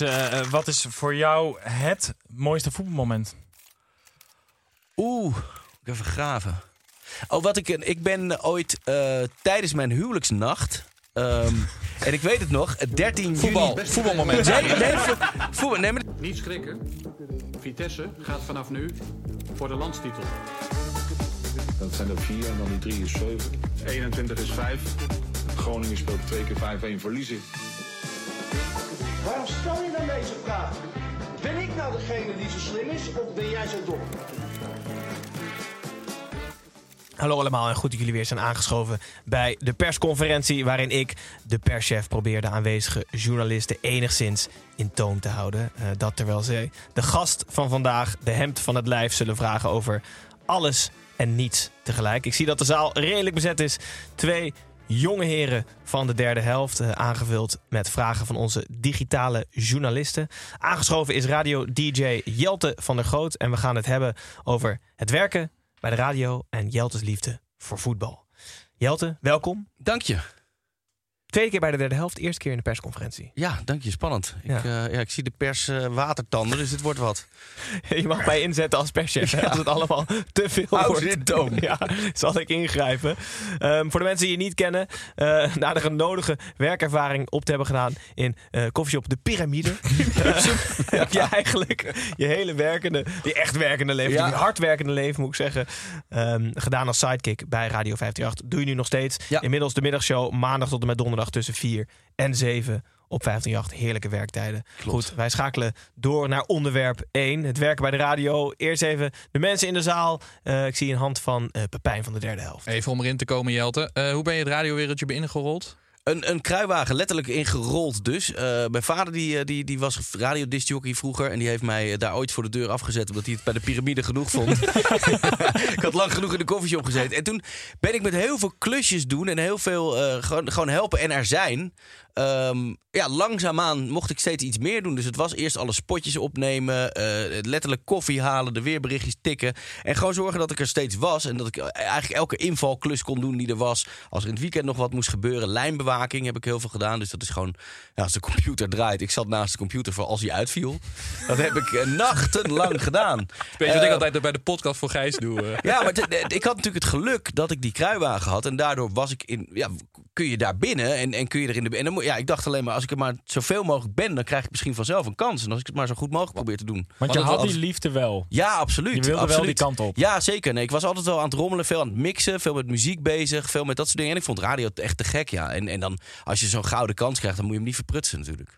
Eh, wat is voor jou het mooiste voetbalmoment? Oeh, ik even graven. Oh, wat ik, ik ben ooit eh, tijdens mijn huwelijksnacht. ehm, en ik weet het nog, 13 Voetbal, juni. voetbalmoment. Nee, nee, vo- voetbal. Nee, maar Niet schrikken. Vitesse gaat vanaf nu voor de landstitel. Dat zijn er vier en dan die drie is zeven. 21 is 5. Groningen speelt twee keer 5-1 verliezen. Waarom stel je dan deze vraag? Ben ik nou degene die zo slim is of ben jij zo dom? Hallo allemaal en goed dat jullie weer zijn aangeschoven bij de persconferentie waarin ik, de perschef, probeer de aanwezige journalisten enigszins in toom te houden. Eh, dat terwijl ze de gast van vandaag, de hemd van het lijf, zullen vragen over alles en niets tegelijk. Ik zie dat de zaal redelijk bezet is. Twee jonge heren van de derde helft, eh, aangevuld met vragen van onze digitale journalisten. Aangeschoven is radio-dj Jelte van der Groot en we gaan het hebben over het werken bij de radio en Jelte's liefde voor voetbal. Jelte, welkom. dank je. Tweede keer bij de derde helft, eerste keer in de persconferentie. Ja, dank je. Spannend. Ja. Ik, eh, ja, ik zie de pers eh, watertanden, dus dit wordt wat. Je mag mij inzetten als perschef. hè, Als het allemaal te veel wordt. dit. Ja, zal ik ingrijpen. Ehm, voor de mensen die je niet kennen, eh, na de nodige werkervaring op te hebben gedaan in eh koffieshop De Pyramide, eh, heb je eigenlijk je hele werkende, die echt werkende leven, Ja. die hard werkende leven moet ik zeggen, ehm, gedaan als sidekick bij Radio 538. Doe je nu nog steeds. Ja. Inmiddels de middagshow maandag tot en met donderdag tussen 4 en 7 op 538. Heerlijke werktijden. Klopt. Goed, wij schakelen door naar onderwerp 1. Het werken bij de radio. Eerst even de mensen in de zaal. Eh, ik zie een hand van eh, Pepijn van de derde helft. Even om erin te komen, Jelte. Eh, hoe ben je het radiowereldje binnengerold? Een, een kruiwagen, letterlijk ingerold dus. Eh, mijn vader die, eh, die, die was radiodiscjockey vroeger. En die heeft mij eh, daar ooit voor de deur afgezet. Omdat hij het bij de piramide genoeg vond. ik had lang genoeg in de koffieshop gezeten. En toen ben ik met heel veel klusjes doen. En heel veel gewoon, gewoon helpen en er zijn. Ehm, ja, langzaamaan mocht ik steeds iets meer doen. Dus het was eerst alle spotjes opnemen. eh, letterlijk koffie halen, de weerberichtjes tikken. En gewoon zorgen dat ik er steeds was. En dat ik eigenlijk elke invalklus kon doen die er was. Als er in het weekend nog wat moest gebeuren. Heb ik heel veel gedaan. Dus dat is gewoon, ja, als de computer draait. Ik zat naast de computer voor als hij uitviel. Dat heb ik eh, nachtenlang gedaan. Weet je wat Eh, ik altijd bij de podcast voor Gijs doe? eh? ja, maar ik had natuurlijk het geluk dat ik die kruiwagen had. En daardoor was ik in. Ja, kun je daar binnen en, en kun je er in de. En dan, moet- ja, ik dacht alleen maar, als ik er maar zoveel mogelijk ben, dan krijg ik misschien vanzelf een kans. En als ik het maar zo goed mogelijk probeer te doen. Want je had die liefde wel. Ja, absoluut. Je wilde wel die kant op. Ja, zeker. Nee, ik was altijd wel aan het rommelen, veel aan het mixen, veel met muziek bezig, veel met dat soort dingen. En ik vond radio echt te gek, ja. En, en dan, als je zo'n gouden kans krijgt, dan moet je hem niet verprutsen natuurlijk.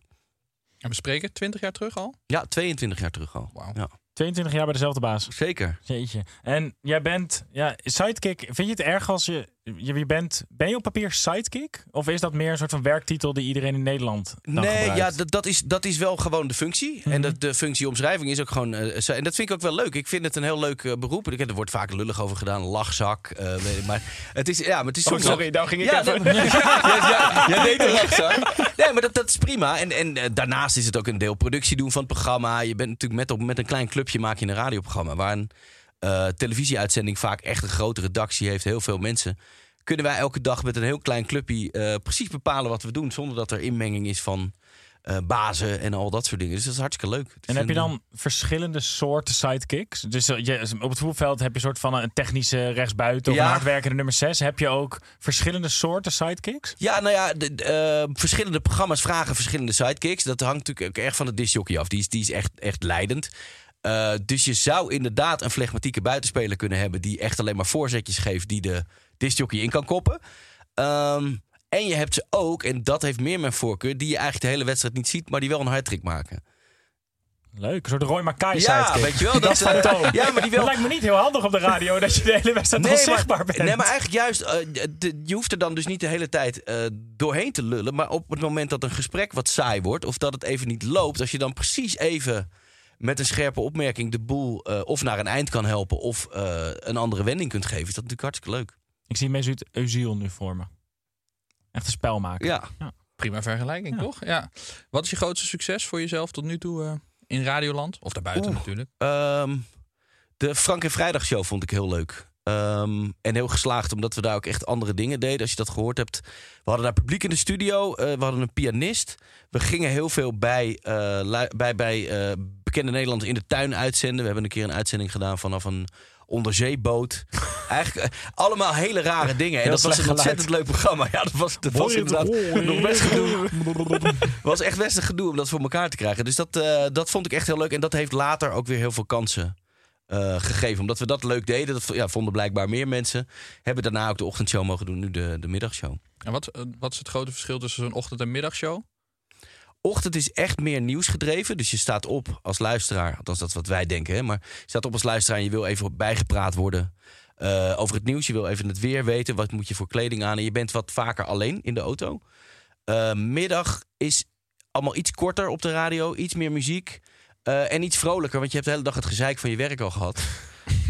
En we spreken 20 jaar terug al? Ja, 22 jaar terug al. Wauw. Ja, 22 jaar bij dezelfde baas. zeker. Jeetje. En jij bent, ja, sidekick. Vind je het erg als je, je, bent, ben je op papier sidekick? Of is dat meer een soort van werktitel die iedereen in Nederland dan Nee, gebruikt? ja, dat, dat, is, dat is wel gewoon de functie. En dat, de functieomschrijving is ook gewoon. eh, en dat vind ik ook wel leuk. Ik vind het een heel leuk eh, beroep. Ik- Er wordt vaak lullig over gedaan, lachzak. eh, weet ik, maar het is, ja, maar het is Oh, sorry, daar ging ik ja, even. nee, ja, ja, ja, deed een lachzak. Nee, maar dat, dat is prima. En, en daarnaast is het ook een deel productie doen van het programma. Je bent natuurlijk met, op, met een klein clubje maak je een radioprogramma. Waar een eh, televisieuitzending vaak echt een grote redactie heeft. Heel veel mensen. Kunnen wij elke dag met een heel klein clubje eh, precies bepalen wat we doen. Zonder dat er inmenging is van eh, bazen en al dat soort dingen. Dus dat is hartstikke leuk. En heb je dan verschillende soorten sidekicks? Dus je, op het voetbalveld heb je een soort van een technische rechtsbuiten of Ja. een hardwerkende nummer 6. Heb je ook verschillende soorten sidekicks? Ja, nou ja, de, de, verschillende programma's vragen verschillende sidekicks. Dat hangt natuurlijk ook erg van de disjockey af. Die is, die is echt, echt leidend. Eh, dus je zou inderdaad een flegmatieke buitenspeler kunnen hebben... die echt alleen maar voorzetjes geeft die de disjockey in kan koppen. Ehm, en je hebt ze ook, en dat heeft meer mijn voorkeur... die je eigenlijk de hele wedstrijd niet ziet... maar die wel een hardtrick maken. Leuk, een soort Roy Mackay Ja, sidekick. weet je wel, dat is- fantoom. ja, maar die wel- Dat lijkt me niet heel handig op de radio dat je de hele wedstrijd Nee, onzichtbaar maar, bent. nee, maar eigenlijk juist, eh, de- je hoeft er dan dus niet de hele tijd eh, doorheen te lullen. Maar op het moment dat een gesprek wat saai wordt, of dat het even niet loopt, als je dan precies even met een scherpe opmerking de boel eh, of naar een eind kan helpen, of eh, een andere wending kunt geven, is dat natuurlijk hartstikke leuk. Ik zie Mesut Özil nu voor me. Echt een spelmaker. Ja. Prima vergelijking, toch? Ja. Wat is je grootste succes voor jezelf tot nu toe eh, in Radioland? Of daarbuiten Oeh. natuurlijk. Ehm, de Frank en Vrijdag show vond ik heel leuk. Ehm, en heel geslaagd, omdat we daar ook echt andere dingen deden. Als je dat gehoord hebt. We hadden daar publiek in de studio. eh, we hadden een pianist. We gingen heel veel bij, eh, bij, bij eh, bekende Nederlanders in de tuin uitzenden. We hebben een keer een uitzending gedaan vanaf een onderzeeboot. Eigenlijk allemaal hele rare dingen. En Heel dat was een ontzettend leuk programma. Ja, dat was, dat was inderdaad nog best gedoe. was echt best een gedoe om dat voor elkaar te krijgen. Dus dat, dat vond ik echt heel leuk. En dat heeft later ook weer heel veel kansen eh, gegeven. Omdat we dat leuk deden. Dat ja, vonden blijkbaar meer mensen. Hebben daarna ook de ochtendshow mogen doen. Nu de, de middagshow. En wat, eh, wat is het grote verschil tussen zo'n ochtend- en middagshow? Ochtend is echt meer nieuwsgedreven. Dus je staat op als luisteraar. Althans, dat is wat wij denken. Hè? Maar je staat op als luisteraar en je wil even bijgepraat worden. eh, over het nieuws. Je wil even het weer weten. Wat moet je voor kleding aan? En je bent wat vaker alleen in de auto. Middag is allemaal iets korter op de radio. Iets meer muziek. Eh, en iets vrolijker. Want je hebt de hele dag het gezeik van je werk al gehad.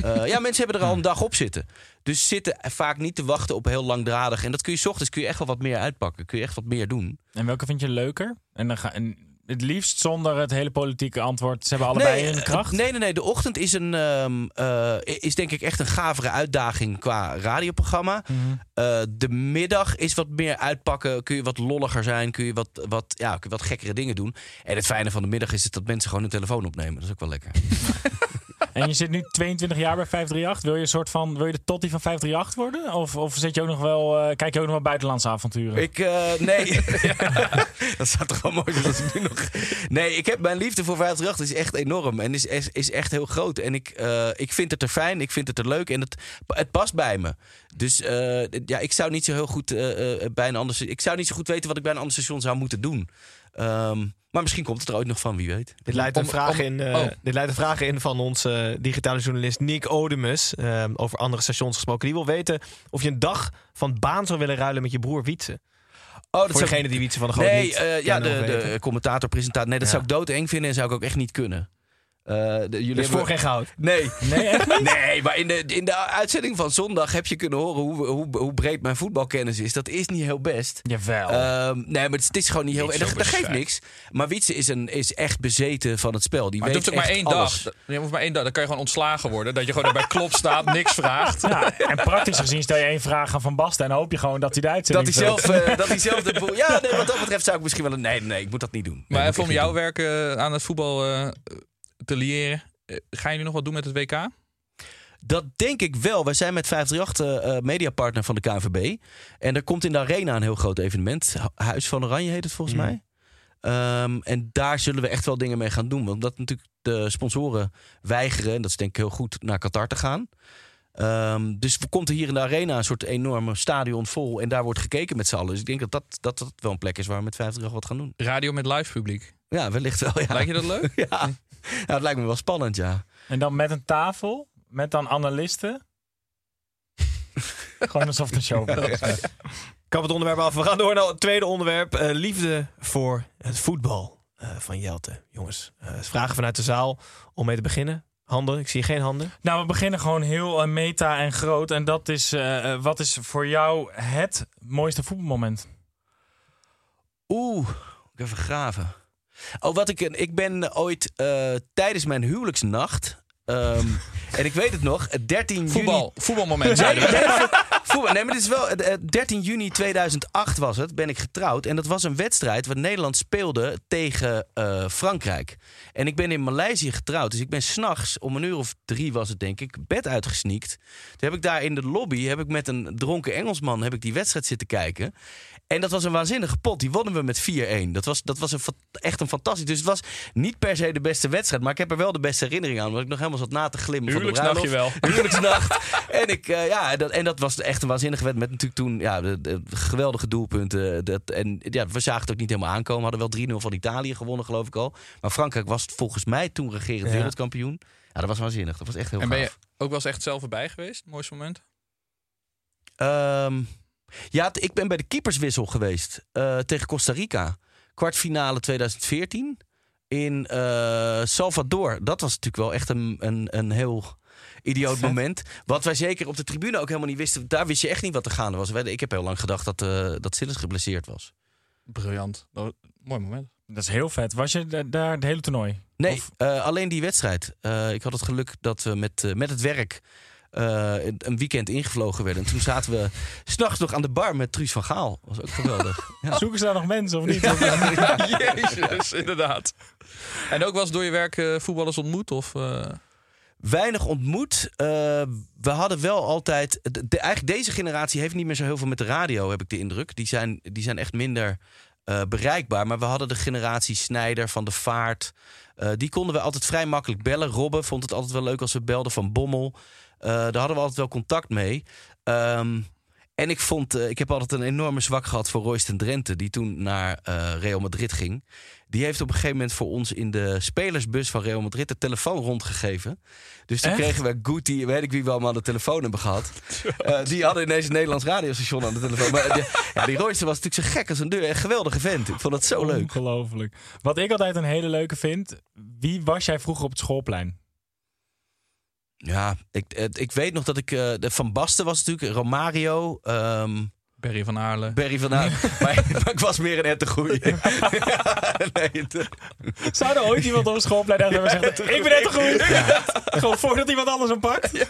Eh, ja, mensen hebben er al een dag op zitten. Dus zitten vaak niet te wachten op heel langdradig. En dat kun je 's ochtends kun je echt wel wat meer uitpakken. Kun je echt wat meer doen. En welke vind je leuker? En, dan ga, en het liefst zonder het hele politieke antwoord. Ze hebben allebei Nee, hun eh, kracht. Nee, nee, nee. De ochtend is, een, ehm, eh, is denk ik echt een gavere uitdaging qua radioprogramma. Mhm. Eh, de middag is wat meer uitpakken. Kun je wat lolliger zijn. Kun je wat, wat, ja, kun je wat gekkere dingen doen. En het fijne van de middag is dat mensen gewoon hun telefoon opnemen. Dat is ook wel lekker. En je zit nu 22 jaar bij 538. Wil je een soort van, wil je de Totti van 538 worden? Of, of zit je ook nog wel, eh, kijk je ook nog wel buitenlandse avonturen? Ik, eh, nee. dat zou toch wel mooi als ik nu nog... Nee, ik heb mijn liefde voor 538 is echt enorm. En is, is, is echt heel groot. En ik, eh, ik vind het er fijn, ik vind het er leuk. En het, het past bij me. Dus ja, ik zou niet zo heel goed bij een ander... Ik zou niet zo goed weten wat ik bij een ander station zou moeten doen. Ehm, maar misschien komt het er ooit nog van, wie weet. Dit leidt, een vraag om- in, eh, oh. dit leidt een vraag in van onze digitale journalist Nick Odemus. eh, over andere stations gesproken. Die wil weten of je een dag van baan zou willen ruilen met je broer Wietse. Oh, dat Voor zou- degene die Wietse van de Groot Nee, niet eh, ja, kennen de, de commentator, presentator. Nee, dat Ja. zou ik doodeng vinden en zou ik ook echt niet kunnen. Eh, de, jullie Dus hebben- voor geen goud. Nee. Nee, echt niet? Nee, maar in de, in de uitzending van zondag heb je kunnen horen hoe, hoe, hoe breed mijn voetbalkennis is. Dat is niet heel best. Jawel. Ehm, nee, maar het, het is gewoon niet heel... Niet En dat, dat geeft niks. Maar Wietse is, een, is echt bezeten van het spel. Die Maar het weet hoeft ook maar één alles. dag. Je hoeft maar één dag. Dan kan je gewoon ontslagen worden. Dat je gewoon erbij klop staat, niks vraagt. ja, en praktisch gezien stel je één vraag aan Van Basten en dan hoop je gewoon dat hij de Dat uitzending hij, zelf, eh, dat hij zelf de boel... Ja, nee, wat dat betreft zou ik misschien wel... een- Nee, nee, ik moet dat niet doen. Nee, Maar moet even om jouw werk eh, aan het voetbal eh, te leren. Eh, Gaan jullie nog wat doen met het WK? Dat denk ik wel. Wij zijn met 538 eh, mediapartner van de KNVB. En er komt in de Arena een heel groot evenement. Hu- Huis van Oranje heet het volgens Mhm. mij. Ehm, en daar zullen we echt wel dingen mee gaan doen. Want dat natuurlijk de sponsoren weigeren, en dat is denk ik heel goed, naar Qatar te gaan. Ehm, dus komt er hier in de arena een soort enorme stadion vol. En daar wordt gekeken met z'n allen. Dus ik denk dat dat, dat, dat wel een plek is waar we met 50 wat gaan doen. Radio met live publiek. Ja, wellicht wel. Ja. Lijkt je dat leuk? Ja. Ja, het lijkt me wel spannend, ja. En dan met een tafel, met dan analisten. gewoon alsof een show was. Kap het onderwerp af. We gaan door naar het tweede onderwerp. eh, liefde voor het voetbal eh, van Jelte. Jongens, eh, vragen vanuit de zaal om mee te beginnen. Handen, ik zie geen handen. Nou, we beginnen gewoon heel meta en groot. En dat is, wat is voor jou het mooiste voetbalmoment? Oeh, ik even graven. Oh, wat ik, ik ben ooit eh, tijdens mijn huwelijksnacht. ehm, en ik weet het nog, 13 juni. Voetbal. Voetbalmoment. Nee, nee, voetbal. Nee, maar dit is wel. eh, eh, 13 juni 2008 was het, ben ik getrouwd. En dat was een wedstrijd waar Nederland speelde tegen eh, Frankrijk. En ik ben in Maleisië getrouwd. Dus ik ben s'nachts, om een uur of drie was het denk ik, bed uitgesneakt. Toen heb ik daar in de lobby, heb ik met een dronken Engelsman, heb ik die wedstrijd zitten kijken. En dat was een waanzinnige pot. Die wonnen we met 4-1. Dat was, dat was een, echt een fantastisch. Dus het was niet per se de beste wedstrijd. Maar ik heb er wel de beste herinnering aan. Omdat ik nog helemaal zat na te glimmen. Huwelijksnachtje wel. Huwelijksnacht. en, ik, eh, ja, dat, en dat was echt een waanzinnige wedstrijd. Met natuurlijk toen ja, de, de geweldige doelpunten. Dat, en ja, we zagen het ook niet helemaal aankomen. Hadden wel 3-0 van Italië gewonnen, geloof ik al. Maar Frankrijk was volgens mij toen regerend Ja. wereldkampioen. Ja, dat was waanzinnig. Dat was echt heel En ben je gaaf. ook wel eens echt zelf erbij geweest? Mooiste moment? Ehm, ja, ik ben bij de keeperswissel geweest eh, tegen Costa Rica. Kwartfinale 2014 in eh, Salvador. Dat was natuurlijk wel echt een, een, een heel idioot moment. Wat wij zeker op de tribune ook helemaal niet wisten. Daar wist je echt niet wat er gaande was. Ik heb heel lang gedacht dat, eh dat Sillis geblesseerd was. Briljant. Oh, mooi moment. Dat is heel vet. Was je da- daar het hele toernooi? Nee, Of- eh, alleen die wedstrijd. Eh, ik had het geluk dat we met, met het werk eh, een- weekend ingevlogen werden. En toen zaten we s'nachts nog aan de bar met Truus van Gaal. was ook geweldig. Ja. Zoeken ze daar nog mensen of niet? Jezus, inderdaad. En ook wel eens door je werk eh, voetballers ontmoet? Of, eh, Weinig ontmoet. Eh, we hadden wel altijd. De, eigenlijk deze generatie heeft niet meer zo heel veel met de radio, heb ik de indruk. Die zijn, die zijn echt minder eh, bereikbaar. Maar we hadden de generatie Snijder van de Vaart. Eh, die konden we altijd vrij makkelijk bellen. Robben vond het altijd wel leuk als we belden van Bommel. Daar hadden we altijd wel contact mee. Ehm, en ik vond, eh, ik heb altijd een enorme zwak gehad voor Royston Drenthe, die toen naar eh, Real Madrid ging. Die heeft op een gegeven moment voor ons in de spelersbus van Real Madrid de telefoon rondgegeven. Dus toen Echt? kregen we Guti, weet ik wie we allemaal aan de telefoon hebben gehad. Eh, die hadden ineens een Nederlands radiostation aan de telefoon. Maar die, ja, die Royston was natuurlijk zo gek als een deur. Een geweldige vent. Ik vond het zo leuk. Ongelooflijk. Wat ik altijd een hele leuke vind. Wie was jij vroeger op het schoolplein? Ja, ik, ik weet nog dat ik... eh, de Van Basten was natuurlijk, Romario... ehm, Barry van Aarle. Barry van Aert. maar, maar ik was meer een ettengoeie. nee, het- Zou er ooit iemand op schoolplein hebben gezegd... Ik ben goeie. Gewoon voordat iemand anders hem pakt.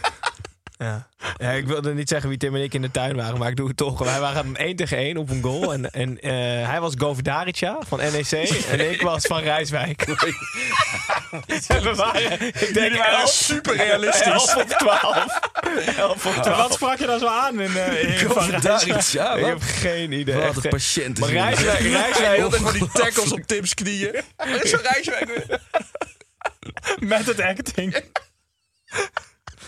Ja. ja, ik wilde niet zeggen wie Tim en ik in de tuin waren, maar ik doe het toch. Wij waren een 1 tegen 1 op een goal. En, en eh, hij was Govdarica van NEC en ik was van Rijswijk. en we waren, ik denk, waren super realistisch. 11 of 12. 11 of 12. Wat sprak je dan zo aan in, eh in Van ik heb geen idee. Wat een patiënt. Maar Rijswijk, Rijswijk Heel van die tackles op Tim's knieën. Dat is een Rijswijk weer. Met het acting.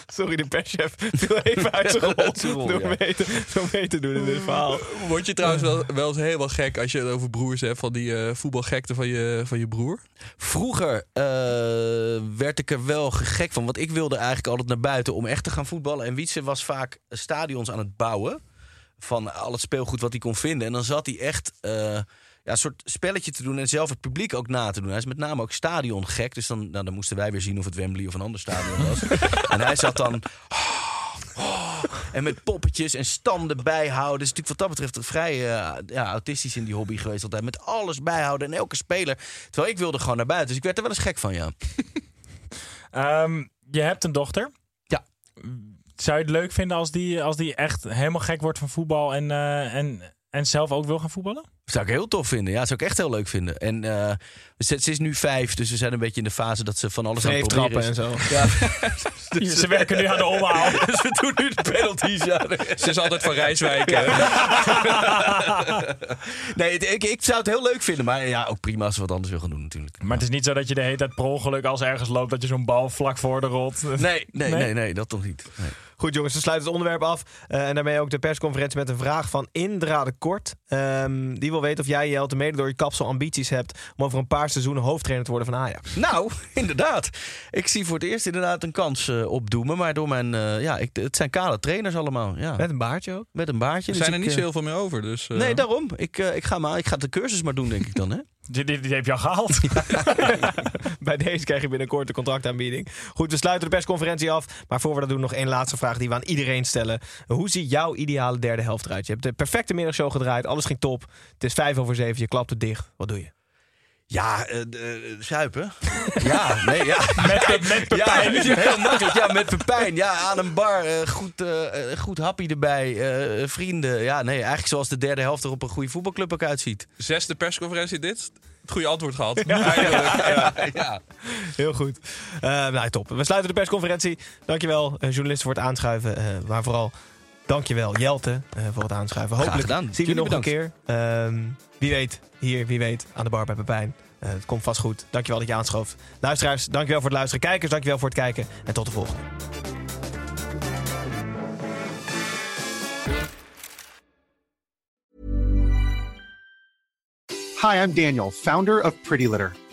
Sorry, de perschef viel even uit zijn rol door, mee te, door mee te doen in dit verhaal. Word je trouwens wel, wel eens helemaal gek als je het over broers hebt van die eh, voetbalgekte van je, van je broer? Vroeger eh, werd ik er wel gek van. Want ik wilde eigenlijk altijd naar buiten om echt te gaan voetballen. En Wietse was vaak stadions aan het bouwen. Van al het speelgoed wat hij kon vinden. En dan zat hij echt eh, ja, een soort spelletje te doen. En zelf het publiek ook na te doen. Hij is met name ook stadiongek. Dus dan, nou, dan moesten wij weer zien of het Wembley of een ander stadion was. en hij zat dan... En met poppetjes en standen bijhouden. Dus natuurlijk wat dat betreft vrij eh, ja, autistisch in die hobby geweest altijd. Met alles bijhouden en elke speler. Terwijl ik wilde gewoon naar buiten. Dus ik werd er wel eens gek van, ja. Ehm, je hebt een dochter. Ja. Zou je het leuk vinden als die, als die echt helemaal gek wordt van voetbal en, eh, en, en zelf ook wil gaan voetballen? Zou ik heel tof vinden. Ja, zou ik echt heel leuk vinden. En eh, ze, ze is nu vijf, dus we zijn een beetje in de fase dat ze van alles aan het proberen is. en zo. Ja, Ze werken nu aan de omhaal. dus we doen nu de penalties. Ja. Ze is altijd van Rijswijk. Nee, het- ik, ik zou het heel leuk vinden. Maar ja, ook prima als ze wat anders wil gaan doen natuurlijk. Maar het is niet zo dat je de hele tijd per ongeluk als ergens loopt... dat je zo'n bal vlak voor de rolt. Nee, nee, Nee? nee, nee, dat toch niet. Nee. Goed jongens, we sluiten het onderwerp af. Eh, en daarmee ook de persconferentie met een vraag van Indra de Kort. Ehm, die wil weten of jij, Jelte, mede door je kapsel ambities hebt... om over een paar seizoenen hoofdtrainer te worden van Ajax. Nou, inderdaad. Ik zie voor het eerst inderdaad een kans eh, opdoemen. Maar door mijn... eh, ja, ik, het zijn kale trainers allemaal. Ja. Met een baardje ook. Met een baardje. Er dus zijn er ik, niet zo heel veel meer over. Dus, eh, Nee, daarom. Ik, ik, ga maar, ik ga de cursus maar doen, denk ik dan. Hè? Die heb je al gehaald. Bij deze krijg je binnenkort de contractaanbieding. Goed, we sluiten de persconferentie af. Maar voor we dat doen, nog één laatste vraag die we aan iedereen stellen. Hoe ziet jouw ideale derde helft eruit? Je hebt de perfecte middagshow gedraaid. Alles ging top. Het is vijf over zeven. Je klapt het dicht. Wat doe je? Ja, zuipen. ja, nee, ja. Met, met Pepijn. Ja, heel makkelijk. Ja, met Pepijn. Ja, aan een bar. eh, goed, goed happy erbij. eh, vrienden. Ja, nee, eigenlijk zoals de derde helft er op een goede voetbalclub ook uitziet. Zesde persconferentie dit. Het goede antwoord gehad. Eindelijk. Ja. ja. Heel goed. Eh, nou, top. We sluiten de persconferentie. Dankjewel, uh, journalisten, voor het aanschuiven. eh, maar vooral, dankjewel, Jelte, eh, voor het aanschuiven. Graag Hopelijk gedaan. zien we Jullie nog een keer. Ehm, wie weet, hier, wie weet, aan de bar bij Pepijn. Eh, het komt vast goed. Dankjewel dat je aanschoof. Luisteraars, dankjewel voor het luisteren. Kijkers, dankjewel voor het kijken. En tot de volgende. Hi, I'm Daniel, founder of Pretty Litter.